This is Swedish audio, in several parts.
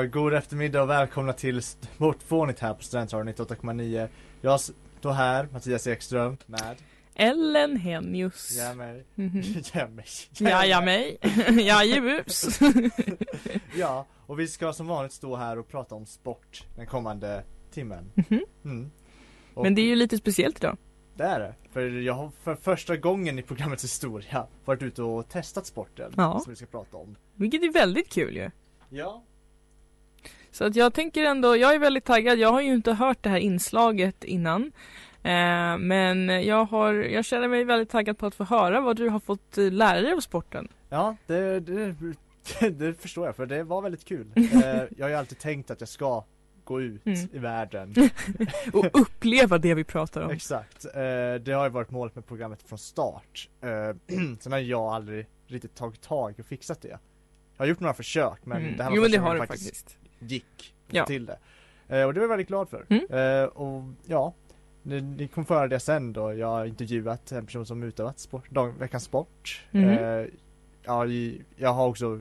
Ja, god eftermiddag och välkomna till Sportfånigt här på Studentradion 98,9 Jag står här, Mattias Ekström, med Ellen Hennius. Ja mig, Mhm. ja mig, Ja, ja mig. Jajebus. Ja, och vi ska som vanligt stå här och prata om sport den kommande timmen Mhm. mm. Och Men det är ju lite speciellt idag. det är det, för jag har för första gången i programmets historia varit ute och testat sporten Ja. som vi ska prata om Vilket är väldigt kul ju. Ja, Så att jag tänker ändå, jag är väldigt taggad. Jag har ju inte hört det här inslaget innan. Eh, men jag har, jag känner mig väldigt taggad på att få höra vad du har fått eh, lära dig av sporten. Ja, det, det, det förstår jag för det var väldigt kul. Eh, jag har ju alltid tänkt att jag ska gå ut Mm. i världen. Och uppleva det vi pratar om. Exakt, eh, det har ju varit målet med programmet från start. Eh, sen har jag aldrig riktigt tagit tag och fixat det. Jag har gjort några försök men Mm. det här var Jo men det har du jag faktiskt. Gick Ja. till det. Eh, och det var jag väldigt glad för. Mm. Eh, och ja, ni, ni kommer få höra det sen då. Jag har intervjuat en person som utövat sport, dag, veckans sport. Mhm. Eh, ja, jag har också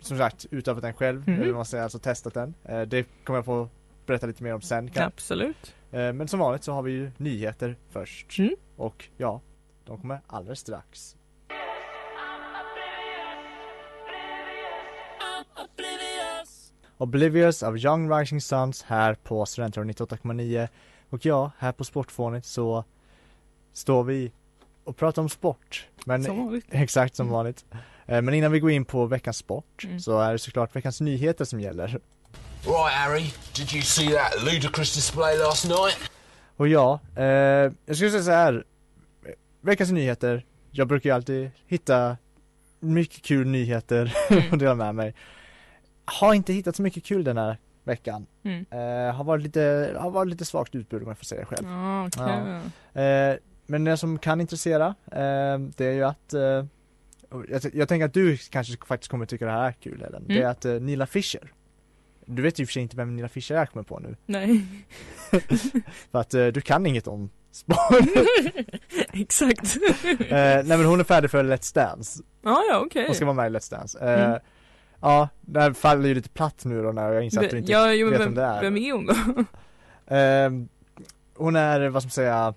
som sagt utövat den själv, vad man säger, alltså testat den. Eh, det kommer jag få berätta lite mer om sen. Kan. Absolut. Eh, men som vanligt så har vi ju nyheter först. Mm. Och ja, de kommer alldeles strax. Oblivious av Young Rising Suns här på Studentradion 98,9 Och ja, här på Sportfånigt så står vi och pratar om sport. Men Som vanligt. exakt som Mm. vanligt. Eh, Men innan vi går in på veckans sport Mm. så är det såklart veckans nyheter som gäller. Right, Harry, did you see that ludicrous display last night? Och ja, eh, jag skulle säga så här. Veckans nyheter. Jag brukar ju alltid hitta mycket kul nyheter Mm. och dela med mig. Har inte hittat så mycket kul den här veckan. Mm. Eh, har varit lite, har varit lite svagt utbud om jag får säga det själv. Ja, okej. Eh, men det som kan intressera, eh, det är ju att eh, jag, jag tänker att du kanske faktiskt kommer tycka det här är kul Ellen. Det är Mm. att eh, Nila Fischer Du vet ju för sig inte vem Nila Fischer är kommer på nu. Nej. För att eh, du kan inget om sport. Exakt. Nej men hon är färdig för Let's Dance. Ja, ja, okej. Hon ska vara med i Let's Dance. Mm. Ja, det här faller ju lite platt nu då när jag inser att du inte ja, jo, vet vem, vem det är. vem är hon då? Eh, hon är, vad ska man säga,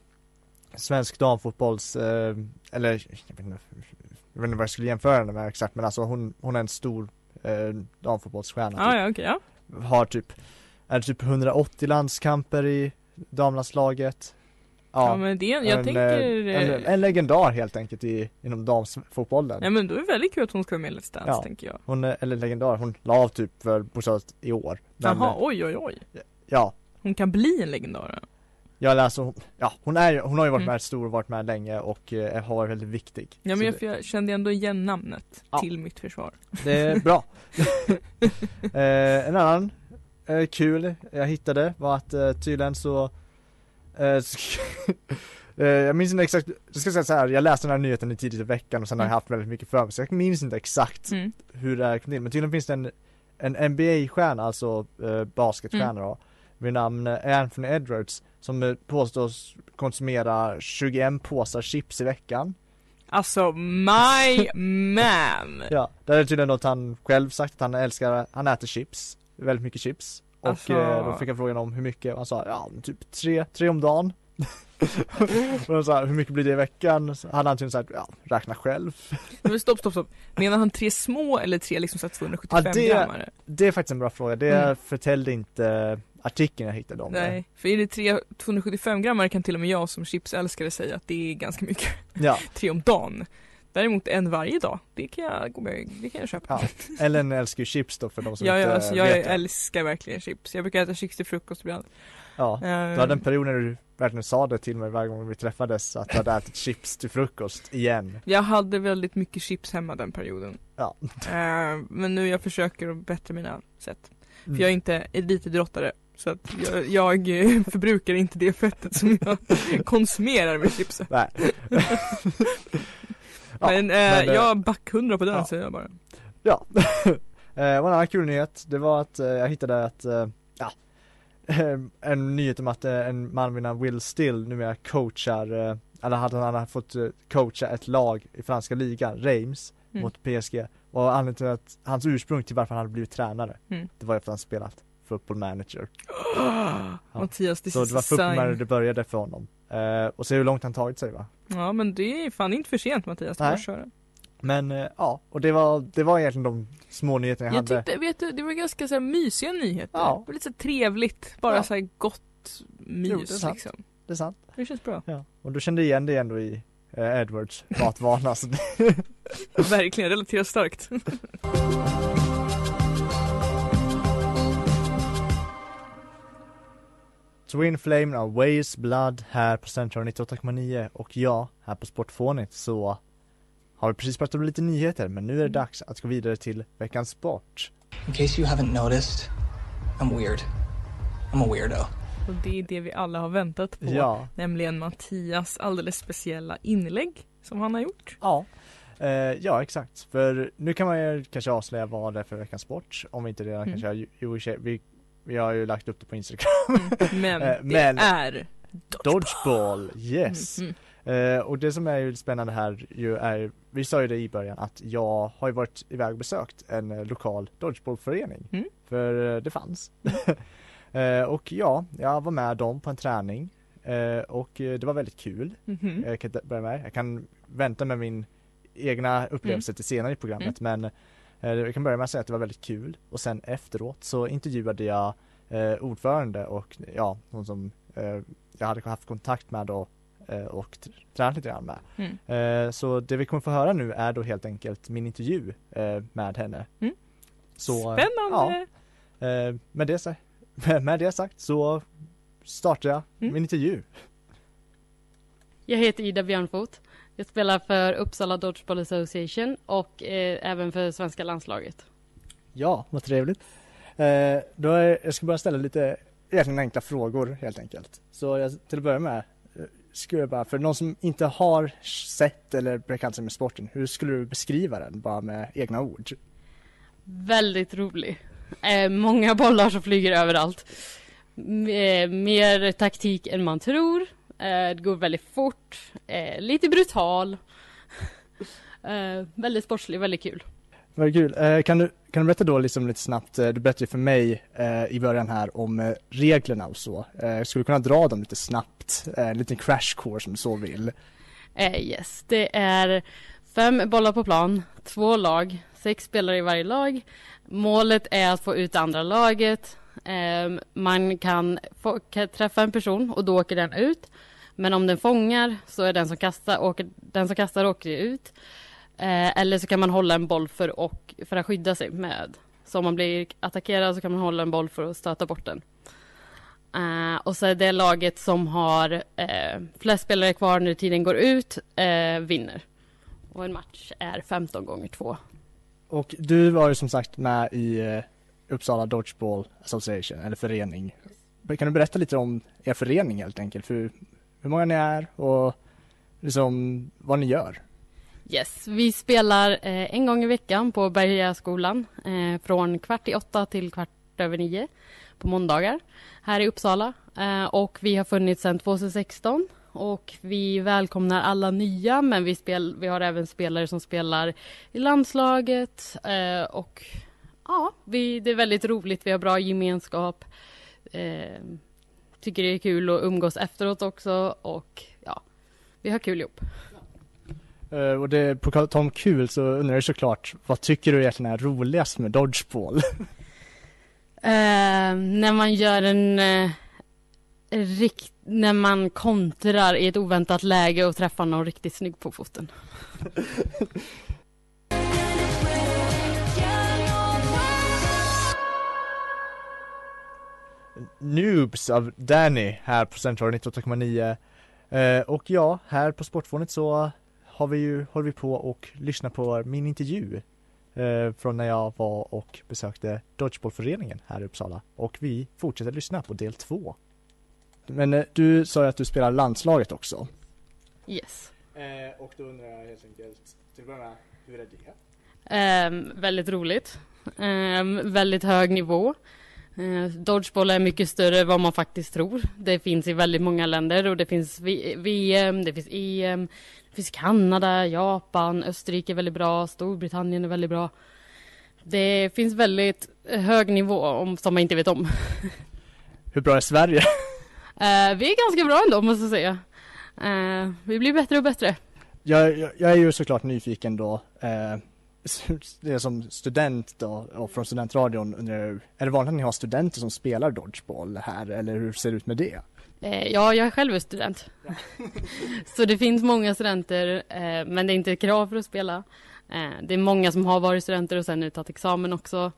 svensk damfotbolls, eh, eller jag vet, inte, jag vet inte vad jag skulle jämföra henne med exakt men alltså hon, hon är en stor eh, damfotbollsstjärna. Ja, typ. ja, okej, ja. Har typ, är typ 180 landskamper i damlandslaget. Ja, men det, jag en, tänker... eh, en, eh, en legendar helt enkelt i, inom damfotbollen. Ja men då är det väldigt kul att hon ska vara med i Let's Dance Ja. tänker jag. Hon är, eller legendar, hon la av typ för bokstavligt i år. Men, Jaha, eh, oj oj oj. Ja, Hon kan bli en legendar. läser, hon, ja hon är hon har ju varit Mm. med stor och varit med länge och eh, har varit väldigt viktig. Ja men jag, det- jag kände ändå igen namnet Ja. till mitt försvar. Det är bra. eh, en annan eh, kul jag hittade var att eh, tydligen så eh, eh, Jag minns inte exakt, jag ska säga så här, jag läste den här nyheten i tidigt i veckan och sen har jag Mm. haft väldigt mycket för mig så jag minns inte exakt Mm. hur det här kom till men tydligen finns det en, en NBA-stjärna, alltså eh, basketstjärna Mm. då Vid namn eh, Anthony Edwards som eh, påstås konsumera 21 påsar chips i veckan Alltså my man! Ja, det är tydligen något han själv sagt att han älskar, han äter chips, väldigt mycket chips Och Alltså- eh, då fick jag frågan om hur mycket han sa ja typ tre, tre om dagen Och de sa hur mycket blir det i veckan? Så hade han tydligen sagt ja, räkna själv Men stopp, stopp, stopp. Menar han tre små eller tre liksom så här 275 Ja, det- grammare? Det är faktiskt en bra fråga, det Mm. förtällde inte artikeln jag hittade om Nej, för är det tre 275 grammare kan till och med jag som chipsälskare säga att det är ganska mycket. det Ja, Tre om dagen. Däremot en varje dag, det kan jag, gå med, det kan jag köpa. ja. Ellen älskar ju chips då för de som Ja, inte alltså, jag vet det. älskar verkligen chips. Jag brukar äta chips till frukost ibland. Ja, Eh, du hade en period när du verkligen sa det till mig varje gång vi träffades att du hade ätit chips till frukost igen. Jag hade väldigt mycket chips hemma den perioden. Ja. Eh, men nu jag försöker att bättra mina sätt. Mm. För jag är inte elitidrottare. Så att jag, jag förbrukar inte det fettet som jag konsumerar med chipsen. Nej. Ja, men, eh, men, eh, jag back hundra på den ja. säger jag bara. Ja. eh, och en annan kul nyhet, det var att eh, jag hittade att, ja, en nyhet om att en man vid namn Will Still numera coachar, eller hade han hade fått coacha ett lag i franska ligan, Reims, Mm. mot PSG. Och anledningen till att, hans ursprung till varför han hade blivit tränare, Mm. det var efter att han spelat football manager. Mattias, this Så det var football manager det började för honom. Eh, och se hur långt han tagit sig va. Ja men det är fan inte för sent Mattias, att köra. Men eh, ja, och det var, det var egentligen de små nyheterna jag, Jag hade. tyckte, vet du, det var ganska så här, mysiga nyheter. Ja. Det var lite så här, trevligt, bara Ja. så här gott Jo, det är mys sant. liksom. Det är sant. Det känns bra. Ja. Och du kände igen det ändå i eh, Edwards matvana. Verkligen, relaterar starkt. Twin Flame av Ways Blood här på Central 98,9 och jag här på Sportfånigt så har vi precis pratat om lite nyheter men nu är det dags att gå vidare till veckans sport. In case you haven't noticed, I'm weird. I'm a weirdo. Och det är det vi alla har väntat på. Ja, Nämligen Mattias alldeles speciella inlägg som han har gjort. ja. Eh, ja exakt, för nu kan man ju kanske avslöja vad det är för veckans sport om vi inte redan Mm. kanske har, vi, vi har ju lagt upp det på Instagram. Men Eh, det men- är Dodgeball, yes! Mm, Eh, och det som är ju spännande här ju är, vi sa ju det i början att jag har ju varit iväg och besökt en eh, lokal dodgeballförening. Mm. För eh, det fanns. eh, och ja, jag var med dem på en träning. Eh, och det var väldigt kul. mhm. Jag kan börja med. Jag kan vänta med min egna upplevelse till senare i programmet men eh, jag kan börja med att säga att det var väldigt kul och sen efteråt så intervjuade jag eh, ordförande och ja, hon som eh, jag hade haft kontakt med då eh, och tr- tränat lite grann med. Mm. Eh, så det vi kommer få höra nu är då helt enkelt min intervju eh, med henne. Mm. Så, eh, Spännande! Ja, eh, med, det, med det sagt så startar jag Mm. min intervju. Jag heter Ida Björnfot. Jag spelar för Uppsala Dodgeball Association och eh, även för svenska landslaget. Ja, vad trevligt. Eh, då är, jag ska bara ställa lite egentligen enkla frågor helt enkelt. Så jag, till att börja med eh, skulle jag bara, för någon som inte har sett eller bekant sig med sporten, hur skulle du beskriva den bara med egna ord? Väldigt rolig. Eh, många bollar som flyger överallt. M- eh, mer taktik än man tror. Eh, det går väldigt fort. Eh, lite brutal. Eh, väldigt sportslig, väldigt kul. Vad kul. Kan, du, kan du berätta då liksom lite snabbt, du berättade för mig i början här om reglerna och så. Skulle du kunna dra dem lite snabbt? En liten crash course om du så vill. Yes, det är fem bollar på plan, två lag, sex spelare i varje lag. Målet är att få ut andra laget. Man kan, få, kan träffa en person och då åker den ut. Men om den fångar så är den som kastar, åker, den som kastar åker ut. Eh, eller så kan man hålla en boll för, och, för att skydda sig med. Så om man blir attackerad så kan man hålla en boll för att stöta bort den. Eh, och så är det laget som har eh, flest spelare kvar när tiden går ut eh, vinner. Och en match är 15 gånger 2. Och du var ju som sagt med i eh, Uppsala Dodgeball Association, eller förening. Kan du berätta lite om er förening helt enkelt? För hur många ni är och liksom vad ni gör? Yes, vi spelar eh, en gång i veckan på Bergaskolan eh, från kvart i åtta till kvart över nio på måndagar här i Uppsala. Eh, och vi har funnits sedan 2016 och vi välkomnar alla nya men vi, spel, vi har även spelare som spelar i landslaget eh, och ja, vi, det är väldigt roligt. Vi har bra gemenskap. Eh, Tycker det är kul att umgås efteråt också och ja, vi har kul ihop. Eh, och det, på tal om kul så undrar jag såklart, vad tycker du egentligen är roligast med Dodgeball? Eh, när man gör en eh, rikt, när man kontrar i ett oväntat läge och träffar någon riktigt snygg på foten. Noobs av Danny här på Centralen 98,9 eh, Och ja, här på Sportfånet så har vi ju, håller vi på och lyssnar på min intervju eh, från när jag var och besökte Dodgeballföreningen här i Uppsala och vi fortsätter lyssna på del två. Men eh, du sa ju att du spelar landslaget också. Yes. Eh, och då undrar jag helt enkelt, till att börja med, hur är det? Ehm, väldigt roligt. Ehm, väldigt hög nivå. Ehm, dodgeball är mycket större än vad man faktiskt tror. Det finns i väldigt många länder och det finns VM, det finns EM, det finns Kanada, Japan, Österrike är väldigt bra, Storbritannien är väldigt bra. Det finns väldigt hög nivå om, som man inte vet om. Hur bra är Sverige? Ehm, vi är ganska bra ändå måste jag säga. Ehm, vi blir bättre och bättre. Jag, jag, jag är ju såklart nyfiken då, eh, det som student då, och från studentradion undrar jag, är det vanligt att ni har studenter som spelar dodgeball här eller hur ser det ut med det? Eh, ja, jag är själv student. så det finns många studenter, eh, men det är inte krav för att spela. Eh, det är många som har varit studenter och sen nu tagit examen också.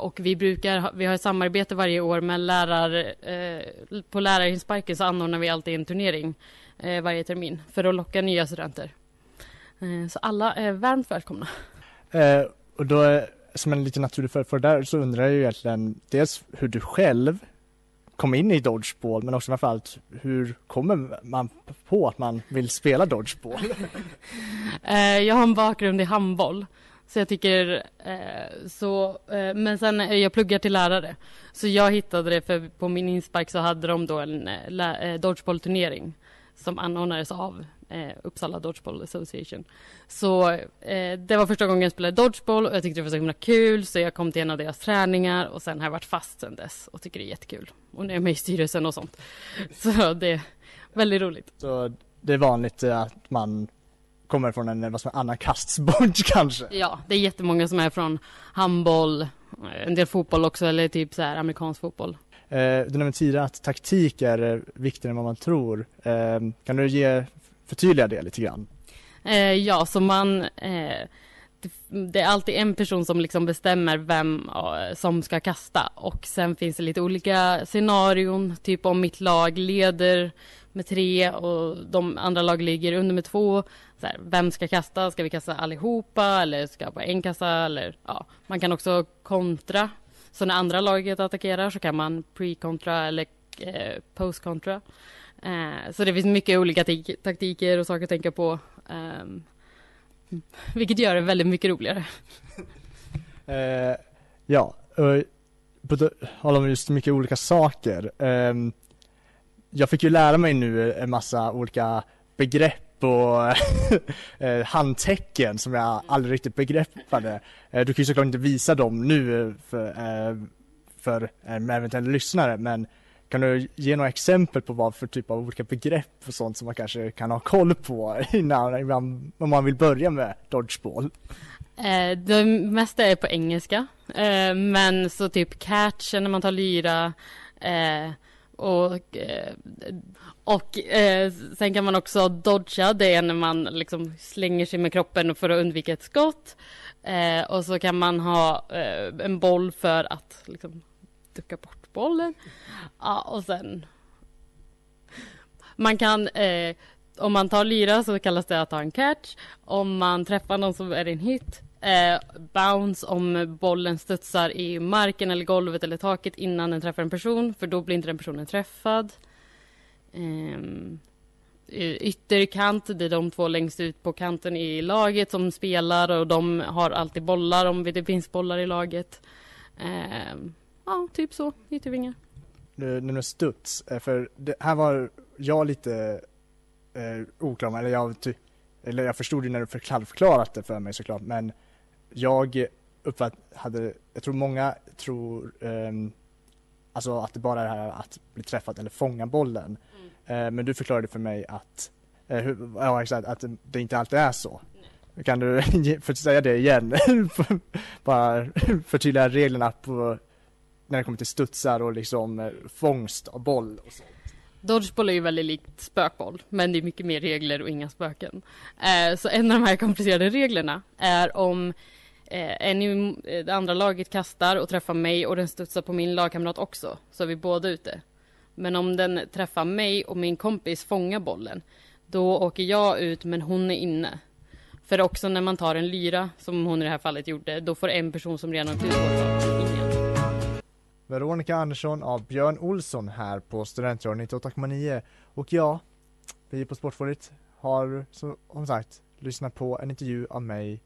Och vi brukar, vi har ett samarbete varje år med lärar, på lärarinsparken så anordnar vi alltid en turnering varje termin för att locka nya studenter. Så alla är varmt välkomna. Eh, och då, som en lite naturlig för, där så undrar jag ju egentligen dels hur du själv kom in i dodgeball men också framförallt hur kommer man på att man vill spela dodgeball? Eh, jag har en bakgrund i handboll. Så jag tycker eh, så, eh, men sen eh, jag pluggar till lärare. Så jag hittade det för på min inspark så hade de då en eh, eh dodgeball-turnering som anordnades av eh, Uppsala Dodgeball Association. Så eh, det var första gången jag spelade dodgeball och jag tyckte det var så himla kul så jag kom till en av deras träningar och sen har jag varit fast sen dess och tycker det är jättekul. Och nu är jag med i styrelsen och sånt. Så det är väldigt roligt. Så det är vanligt eh, att man kommer från en, vad som är, annan kastsport kanske? Ja, det är jättemånga som är från handboll, en del fotboll också eller typ så här amerikansk fotboll. Eh, du nämnde tidigare att taktik är eh, viktigare än vad man tror. Ehm, kan du ge, förtydliga det lite grann? Eh, ja, så man det, är alltid en person som liksom bestämmer vem som ska kasta och sen finns det lite olika scenarion, typ om mitt lag leder med tre och de andra lag ligger under med två. Så här, vem ska kasta? Ska vi kasta allihopa eller ska bara en kasta? Eller, ja. Man kan också kontra. Så när andra laget attackerar så kan man pre-kontra eller eh, post-kontra. Eh, så det finns mycket olika taktiker och saker att tänka på. Eh, vilket gör det väldigt mycket roligare. Eh, ja, på tal om just mycket olika saker. Ehm, jag fick ju lära mig nu en massa olika begrepp och eh, handtecken som jag aldrig riktigt begreppade. Eh, du kan ju såklart inte visa dem nu för, eh, för en eventuell lyssnare men kan du ge några exempel på vad för typ av olika begrepp och sånt som man kanske kan ha koll på innan, innan om man vill börja med dodgeball? Eh, det mesta är på engelska. Eh, men så typ catch när man tar lyra. Eh, och eh, och eh, sen kan man också dodga. Det är när man liksom slänger sig med kroppen för att undvika ett skott. Eh, och så kan man ha eh, en boll för att liksom ducka bort bollen. Ja, och sen man kan eh, om man tar lyra så kallas det att ta en catch. Om man träffar någon så är det en hit. Eh, bounce om bollen studsar i marken eller golvet eller taket innan den träffar en person för då blir inte den personen träffad. Ehm, eh, ytterkant, det är de två längst ut på kanten i laget som spelar och de har alltid bollar om det finns bollar i laget. Eh, ja, typ så, yttervingar. nu när studs, eh, för det här var jag lite eh, oklar eller jag, ty, eller jag förstod ju när du förklarat det för mig såklart, men jag uppfatt, hade, jag tror många tror, ehm, alltså att det bara är det här att bli träffad eller fånga bollen. Eh, men du förklarade för mig att, eh, hur, ja exakt, att det, inte alltid är så. Kan du för säga det igen? bara förtydliga reglerna på när det kommer till studsar och liksom eh, fångst av boll och så. Dodgeball är ju väldigt likt spökboll, men det är mycket mer regler och inga spöken. Eh, så en av de här komplicerade reglerna är om eh, en i eh, det andra laget kastar och träffar mig och den studsar på min lagkamrat också, så är vi båda ute. Men om den träffar mig och min kompis fångar bollen, då åker jag ut men hon är inne. För också när man tar en lyra, som hon i det här fallet gjorde, då får en person som redan åkt ut gå ingen. Veronica Andersson av Björn Olsson här på Studentradion 98,9 och ja, vi på Sportfolket har som sagt lyssnat på en intervju av mig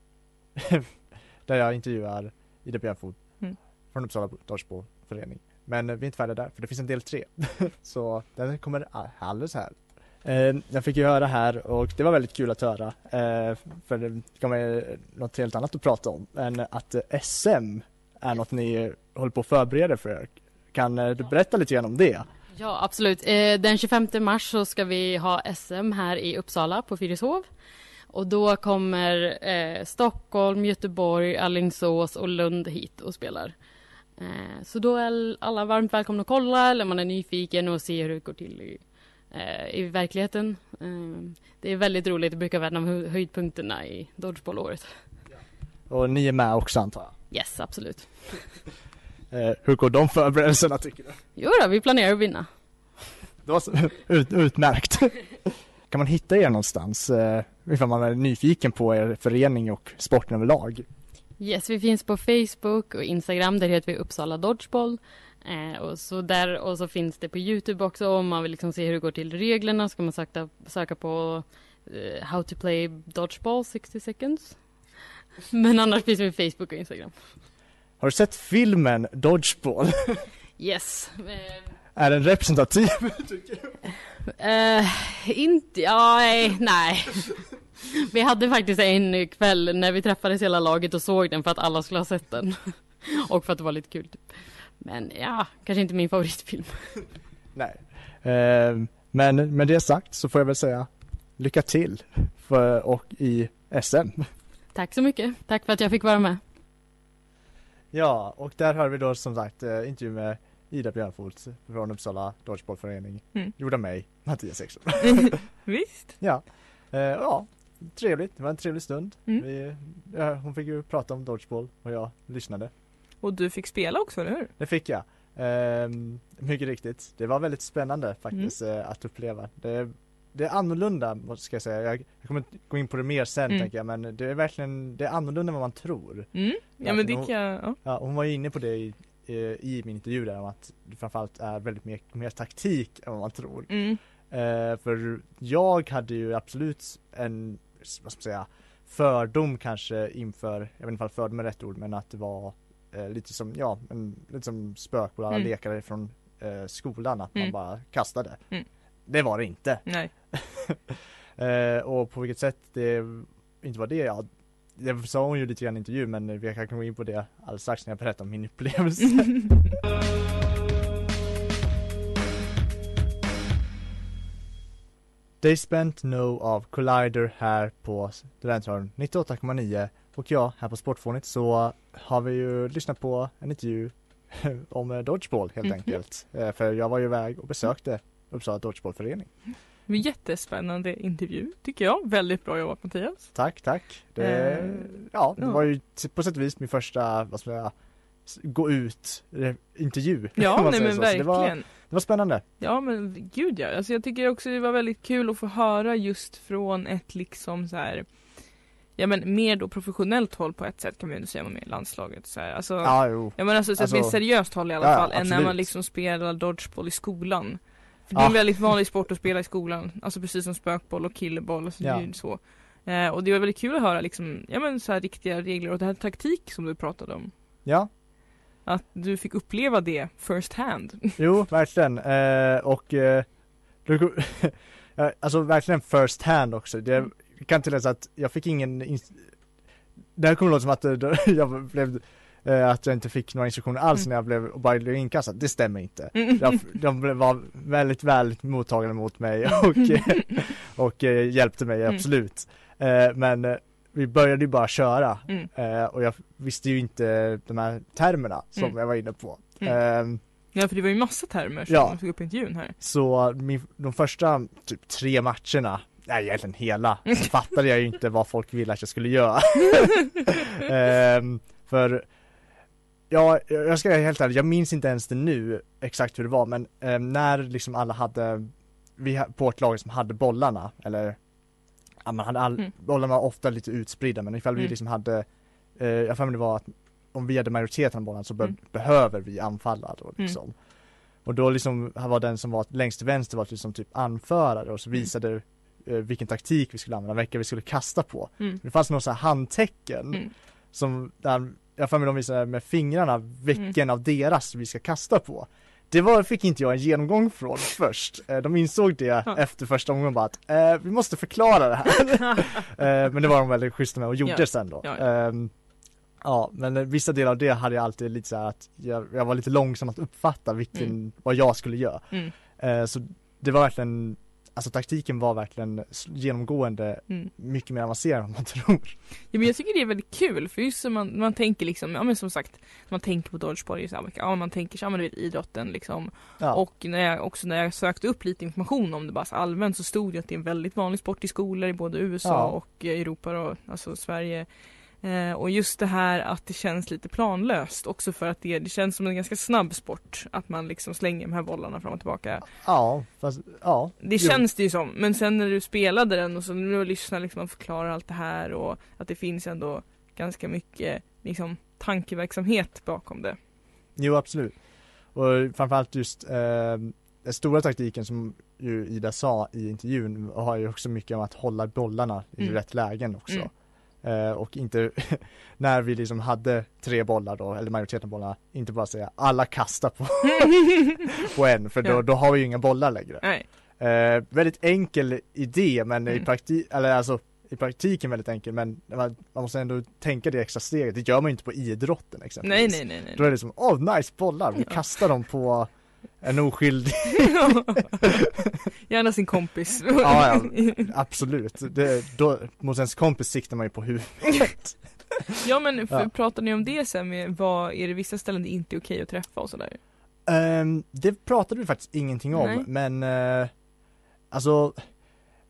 där jag intervjuar Ida Björnfot Mm. från Uppsala Dodgeballförening. Men eh, vi är inte färdiga där för det finns en del tre. Så den kommer alldeles här. Eh, jag fick ju höra här och det var väldigt kul att höra eh, för det kommer något helt annat att prata om än att eh, SM är något ni håller på att förbereda för. Kan eh, du berätta lite grann om det? Ja, absolut. Eh, den 25 mars så ska vi ha SM här i Uppsala på Fyrishov. Och då kommer eh, Stockholm, Göteborg, Alingsås och Lund hit och spelar. Eh, så då är alla varmt välkomna att kolla eller man är nyfiken och se hur det går till i, eh, i verkligheten. Eh, det är väldigt roligt, det brukar vara en av hö- höjdpunkterna i Dodgeball-året. Och ni är med också antar jag? Yes, absolut. Eh, hur går de förberedelserna tycker du? Jo då, vi planerar att vinna. Det var så, ut, utmärkt. Kan man hitta er någonstans eh, ifall man är nyfiken på er förening och sporten överlag? Yes, vi finns på Facebook och Instagram, där heter vi Uppsala Dodgeball. Eh, och, så där, och så finns det på Youtube också om man vill liksom se hur det går till reglerna ska man söka, söka på eh, How to play Dodgeball 60 seconds. Men annars finns vi på Facebook och Instagram. Har du sett filmen Dodgeball? Yes. Eh, är den representativ? Eh, inte, ja, nej, nej. Vi hade faktiskt en kväll när vi träffades hela laget och såg den för att alla skulle ha sett den. Och för att det var lite kul. Typ. Men ja, kanske inte min favoritfilm. Nej. Eh, men med det sagt så får jag väl säga lycka till för, och i SM. Tack så mycket. Tack för att jag fick vara med. Ja, och där har vi då som sagt eh, intervju med Ida Björnfot från Uppsala Dodgeballförening. Mm. Gjord av mig, Mattias Ekström. Visst? Ja, eh, ja, trevligt. Det var en trevlig stund. Mm. Vi, ja, hon fick ju prata om Dodgeball och jag lyssnade. Och du fick spela också, eller hur? Det fick jag. Ehm, mycket riktigt. Det var väldigt spännande faktiskt Mm. eh, att uppleva. Det, det är annorlunda ska jag säga. Jag, jag kommer inte gå in på det mer sen Mm. tänker jag men det är verkligen det är annorlunda än vad man tror. Mm. Ja men det kan ja. Ja, hon var ju inne på det i, i, i min intervju där om att det framförallt är väldigt mer, mer taktik än vad man tror. Mm. Eh, för jag hade ju absolut en, vad ska man säga, fördom kanske inför, jag vet inte om fördom är rätt ord, men att det var eh, lite som, ja, en, lite som spökboll, alla Mm. lekare från eh, skolan, att man Mm. bara kastade. Mm. Det var det inte. Nej. Eh, och på vilket sätt det inte var det, ja, det sa hon ju lite grann i intervjun men vi kan gå in på det alldeles strax när jag berättar om min upplevelse. They Spent No av Collider här på Studentradion 98,9 och ja, här på Sportfånigt så har vi ju lyssnat på en intervju om eh, Dodgeball helt Mhm. enkelt. Eh, För jag var ju iväg och besökte Uppsala Dodgeballförening. Jättespännande intervju, tycker jag. Väldigt bra jobbat Mattias. Tack, tack. Det, Eh, ja, det ja. var ju på sätt och vis min första, vad ska jag gå ut intervju. Ja, nej men så. Så verkligen. det, var, det var spännande. Ja men gud ja, alltså jag tycker också det var väldigt kul att få höra just från ett liksom så här Ja men mer då professionellt håll på ett sätt kan man ju ändå säga med landslaget så här. Alltså, Ja, jo. Ja men alltså, så Alltså- mer seriöst håll i alla Ja, ja, fall än när man liksom spelar dodgeball i skolan. För det är en väldigt vanlig sport att spela i skolan, alltså precis som spökboll och killeboll, alltså Ja. ju så. Eh, och det var väldigt kul att höra liksom, ja men så här riktiga regler och det här taktik som du pratade om. Ja, Att du fick uppleva det first hand. jo, verkligen. Eh, och eh, ja, alltså verkligen first hand också. Det Mm. kan tilläggas att jag fick ingen Det här kommer låta som att eh, jag blev eh, att jag inte fick några instruktioner alls Mm. när jag blev och bara blev inkastad. Det stämmer inte. Mm. Jag, de var väldigt väl mottagande mot mig och, eh, och eh, hjälpte mig Mm. absolut. Eh, men eh, vi började ju bara köra Mm. och jag visste ju inte de här termerna som Mm. jag var inne på. Mm. Ehm, Ja för det var ju massa termer som Ja. tog upp i intervjun här. så min, de första typ tre matcherna nej egentligen hela, så fattade jag ju inte vad folk ville att jag skulle göra. Ehm, för, ja, jag ska vara helt ärlig, jag minns inte ens det nu exakt hur det var, men ehm, när liksom alla hade, vi på ett lag som hade bollarna, eller ja, man hade all, Mm. bollarna var ofta lite utspridda, men ifall vi Mm. liksom hade, eh, jag för mig det var att om vi hade majoriteten av bollarna så be- Mm. behöver vi anfalla då liksom. Och då liksom var den som var längst till vänster var liksom typ anförare och så Mm. visade eh, vilken taktik vi skulle använda, vilka vi skulle kasta på. Mm. Det fanns några så här handtecken Mm. som, där, jag för mig de visade med fingrarna vilken Mm. av deras vi ska kasta på. Det var, fick inte jag en genomgång från först. Eh, De insåg det Ja. efter första omgången bara att eh, vi måste förklara det här. eh, men det var de väldigt schyssta med och gjorde Ja. sen då. Ja, Ehm, Ja, men vissa delar av det hade jag alltid lite så här att jag, jag var lite långsam att uppfatta vilken, Mm. vad jag skulle göra. Mm. Eh, så det var verkligen, alltså taktiken var verkligen genomgående Mm. mycket mer avancerad än man tror. Ja, men jag tycker det är väldigt kul för just som man, man tänker liksom, ja men som sagt, man tänker på dodgeball i så här, ja man tänker så, ja men du vet idrotten liksom. Ja, Och när jag, också när jag sökte upp lite information om det bara så allmänt så stod det att det är en väldigt vanlig sport i skolor i både USA Ja. och Europa och alltså Sverige. Eh, och just det här att det känns lite planlöst också för att det, det känns som en ganska snabb sport. Att man liksom slänger de här bollarna fram och tillbaka. ja, fast, ja. Det Jo. känns det ju som. Men sen när du spelade den och så nu lyssnar liksom och förklarar allt det här och att det finns ändå ganska mycket liksom tankeverksamhet bakom det. Jo, absolut. Och framförallt just eh, den stora taktiken som ju Ida sa i intervjun har ju också mycket om att hålla bollarna i Mm. rätt lägen också. Mm. Eh, och inte, när vi liksom hade tre bollar då, eller majoriteten av bollarna, inte bara säga alla kastar på, på en, för då, då har vi ju inga bollar längre. Nej. Eh, väldigt enkel idé men i Mm. praktik, eller alltså i praktiken väldigt enkel men man, man måste ändå tänka det extra steget, det gör man ju inte på idrotten nej, exempelvis. nej, nej, nej. Då är det som, åh nice bollar, vi Ja. kastar dem på en oskyldig, Gärna sin kompis. ja, ja absolut, det, då, mot ens kompis siktar man ju på huvudet. Ja men för, Ja. pratar ni om det sen med vad, är det vissa ställen det inte är okej att träffa och sådär? Ehm, det pratade vi faktiskt ingenting om, Nej. men eh, alltså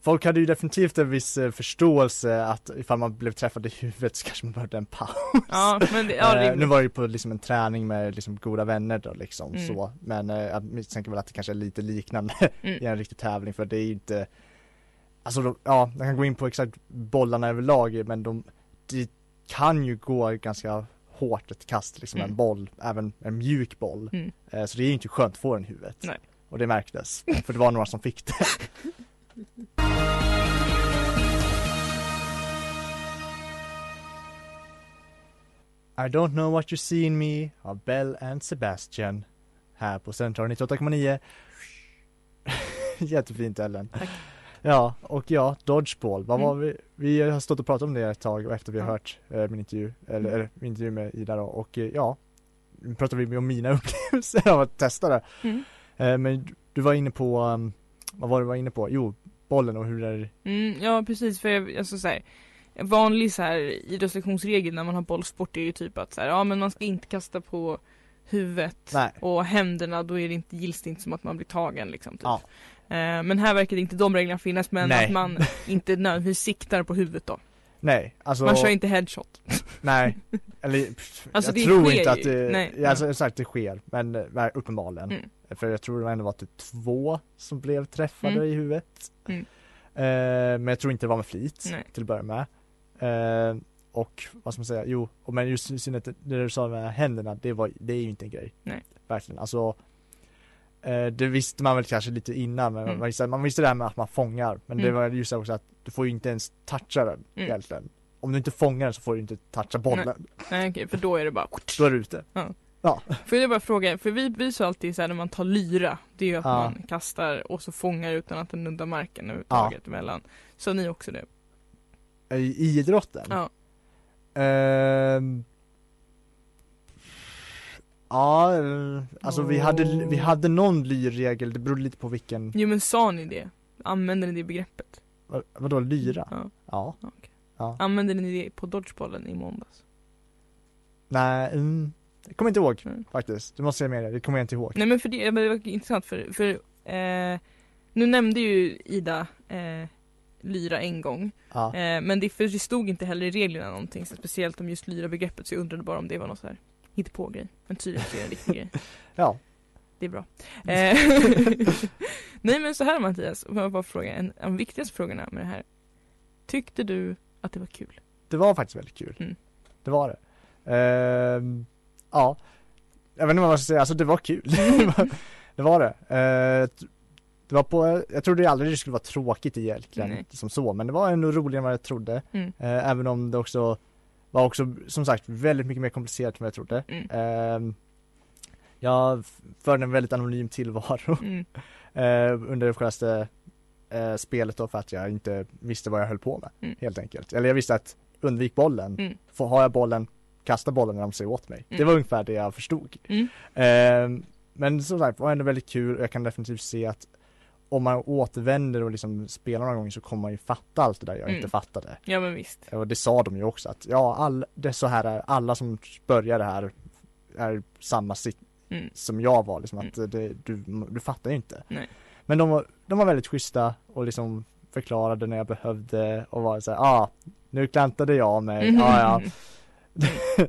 Folk hade ju definitivt en viss eh, förståelse att ifall man blev träffad i huvudet så kanske man behövde en paus. Ja men det, ja, Eh, det, nu var det ju på liksom en träning med liksom goda vänner då liksom Mm. så, men eh, jag misstänker väl att det kanske är lite liknande Mm. i en riktig tävling för det är ju inte Alltså de, ja, man kan gå in på exakt bollarna överlag men de, det kan ju gå ganska hårt ett kast liksom Mm. en boll, även en mjuk boll. Mm. Eh, så det är ju inte skönt att få den i huvudet. Nej. Och det märktes, för det var några som fick det. I don't know what you see in me av Bell and Sebastian här på Central 98,9 Jättefint Ellen Tack. Ja, och ja, Dodgeball, vad var Mm. vi? Vi har stått och pratat om det ett tag och efter vi har hört eh, min intervju, eller, Mm. eller min intervju med Ida då och eh, ja Nu pratar vi om mina upplevelser av att testa det Mm. eh, Men du- du var inne på, um, vad var du var inne på? Jo, bollen och hur det är Mm, ja precis för jag, alltså så här, en vanlig så här idrottslektionsregel när man har bollsport är ju typ att så här, ja men man ska inte kasta på huvudet Nej. och händerna då är det inte, gills det inte som att man blir tagen liksom typ. Ja. Eh, men här verkar det inte de reglerna finnas men Nej. att man inte nödvändigtvis siktar på huvudet då. Nej, alltså Man kör inte headshot. Nej, eller pff, Alltså, jag det tror inte att det, Nej, ja, alltså exakt det sker, men uppenbarligen. Mm. För jag tror det ändå var typ två som blev träffade Mm. i huvudet. Mm. Eh, men jag tror inte det var med flit Nej. till att börja med. Eh, och vad ska man säga, jo, men just i synnerhet det du sa med händerna, det var, det är ju inte en grej. Nej. Verkligen, alltså eh, det visste man väl kanske lite innan, men Mm. man, visste, man visste det här med att man fångar, men det Mm. var just också att du får ju inte ens toucha den Mm. egentligen. Om du inte fångar den så får du inte toucha bollen. Nej okej, för då är det bara Då är du ute. Får jag bara fråga, för vi, vi sa alltid så här när man tar lyra, det är ju att Ja. man kastar och så fångar utan att den nuddar marken överhuvudtaget emellan. Så ni också det? I i idrotten? Ja. Ehm, ja, eh, alltså vi hade, vi hade någon lyrregel, det berodde lite på vilken, Jo men sa ni det? Använder ni det begreppet? vad, vadå lyra? Ja, Ja, okej. ja. Använde ni det på dodgebollen i måndags? Nej, mm, jag kommer inte ihåg Mm. faktiskt. Du måste säga mer, det kommer jag inte ihåg. Nej men för det, det var intressant för, för eh, nu nämnde ju Ida eh, lyra en gång. Ja. Eh, men det, för det stod inte heller i reglerna någonting så speciellt om just lyra-begreppet så jag undrade bara om det var något så här hittepå-grej. Men tydligen är det en riktig grej. ja. Det är bra. Eh, Nej men så här Mattias, får jag bara fråga, en av de viktigaste frågorna med det här. Tyckte du att det var kul? Det var faktiskt väldigt kul. Mm. Det var det. Ehm, ja. Jag vet inte vad man ska säga, alltså det var kul. det var det. Eh, det var på, jag trodde aldrig det skulle vara tråkigt egentligen Nej. som så, men det var ändå roligare än vad jag trodde. Mm. Eh, även om det också var också som sagt väldigt mycket mer komplicerat än vad jag trodde. Mm. Ehm, jag förde en väldigt anonym tillvaro Mm. eh, under det självaste eh, spelet då för att jag inte visste vad jag höll på med Mm. helt enkelt. Eller jag visste att undvik bollen, Mm. får har jag bollen, kasta bollen när de säger åt mig. Mm. Det var ungefär det jag förstod. Ehm, men som sagt, det var ändå väldigt kul och jag kan definitivt se att om man återvänder och liksom spelar några gånger så kommer man ju fatta allt det där jag Mm. inte fattade. Ja men visst. Och det sa de ju också att ja, all, det så här är, alla som börjar det här är samma sitt Mm. som jag var liksom att det, du, du fattar ju inte. Nej. Men de var, de var väldigt schyssta och liksom förklarade när jag behövde och var så här, ah, nu klantade jag mig, Mhm. ja ja.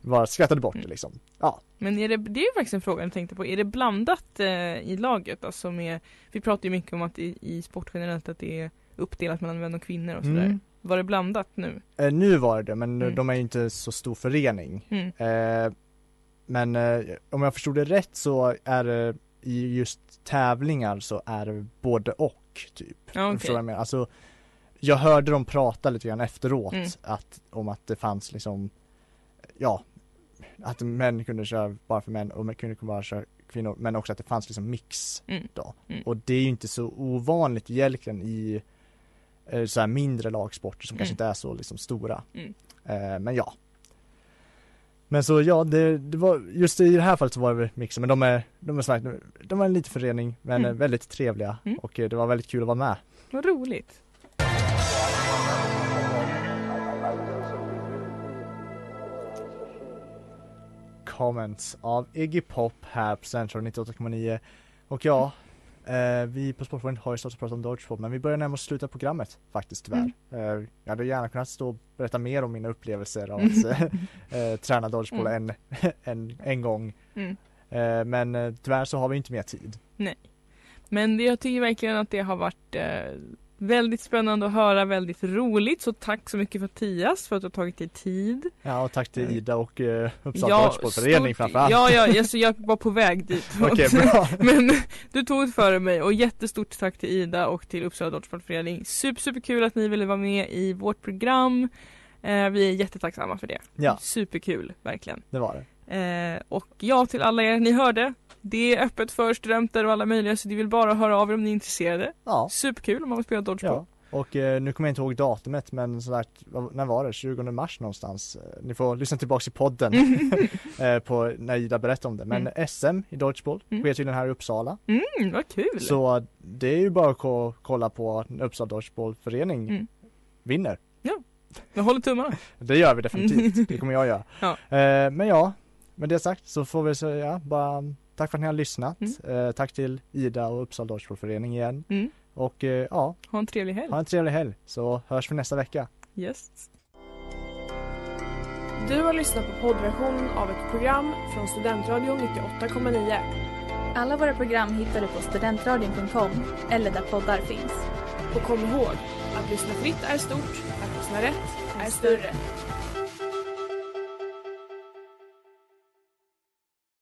Bara skrattade bort det liksom. Ja, Men är det, det är ju faktiskt en fråga jag tänkte på, är det blandat eh, i laget? Alltså med, vi pratar ju mycket om att i, i sport generellt att det är uppdelat mellan män och kvinnor och sådär. Mm. Var det blandat nu? eh, nu var det men Mm. de är ju inte så stor förening. Mm. Eh, men eh, om jag förstod det rätt så är det i just tävlingar så är det både och typ. Vad jag? Alltså, jag hörde dem prata lite grann efteråt Mm. att, om att det fanns liksom, ja, att män kunde köra bara för män och män kunde bara köra kvinnor, men också att det fanns liksom mix Mm. då. Mm. Och det är ju inte så ovanligt egentligen i eh, så här mindre lagsporter som kanske Mm. inte är så liksom stora. Mm. Eh, men ja. Men så ja, det, det var, just i det här fallet så var det mixen, men de är, de är sagt, de är en liten förening, men Mm. väldigt trevliga Mm. och eh, det var väldigt kul att vara med. Vad roligt. Comments av Iggy Pop här på Central 98,9 och ja, eh, vi på Sportförbundet har ju stått och pratat om Dodgeball men vi börjar närma oss slutet av programmet faktiskt tyvärr. Eh, jag hade gärna kunnat stå och berätta mer om mina upplevelser av att eh, träna Dodgeball en, en, en gång. Mm. Eh, men eh, tyvärr så har vi inte mer tid. Men det, jag tycker verkligen att det har varit eh, väldigt spännande att höra, väldigt roligt. Så tack så mycket Mattias för att du har tagit dig tid. Ja och tack till Ida och eh, Uppsala Dodgeballförening stort- framförallt. Ja, ja, alltså jag var på väg dit. Okej bra. Men du tog det före mig och jättestort tack till Ida och till Uppsala Dodgeballförening. Super, super kul att ni ville vara med i vårt program. Eh, vi är jättetacksamma för det. Ja, Superkul, verkligen. det var det. Eh, och ja, till alla er, ni hörde. Det är öppet för studenter och alla möjliga så det vill bara höra av er om ni är intresserade. Ja. Superkul om man vill spela dodgeball. Ja, och eh, nu kommer jag inte ihåg datumet men sådär, när var det? 20 mars någonstans? Eh, Ni får lyssna tillbaks i podden eh, på när Ida berättade om det. Men Mm. SM i Dodgeball Mm. sker tydligen här i Uppsala. Mm, vad kul! Så det är ju bara att ko- kolla på Uppsala Dodgeballförening Mm. vinner. Jag håller tummarna. Det gör vi definitivt, det kommer jag göra. Ja. Eh, men ja, med det sagt så får vi säga bara tack för att ni har lyssnat. Eh, tack till Ida och Uppsala Dodgeballförening igen. Mm. Och eh, ja, Ha en trevlig helg. ha en trevlig helg så hörs vi nästa vecka. Yes. Du har lyssnat på poddversionen av ett program från Studentradion 98,9. Alla våra program hittar du på studentradion.com eller där poddar finns. Och kom ihåg, att lyssna fritt är stort, att lyssna rätt är större.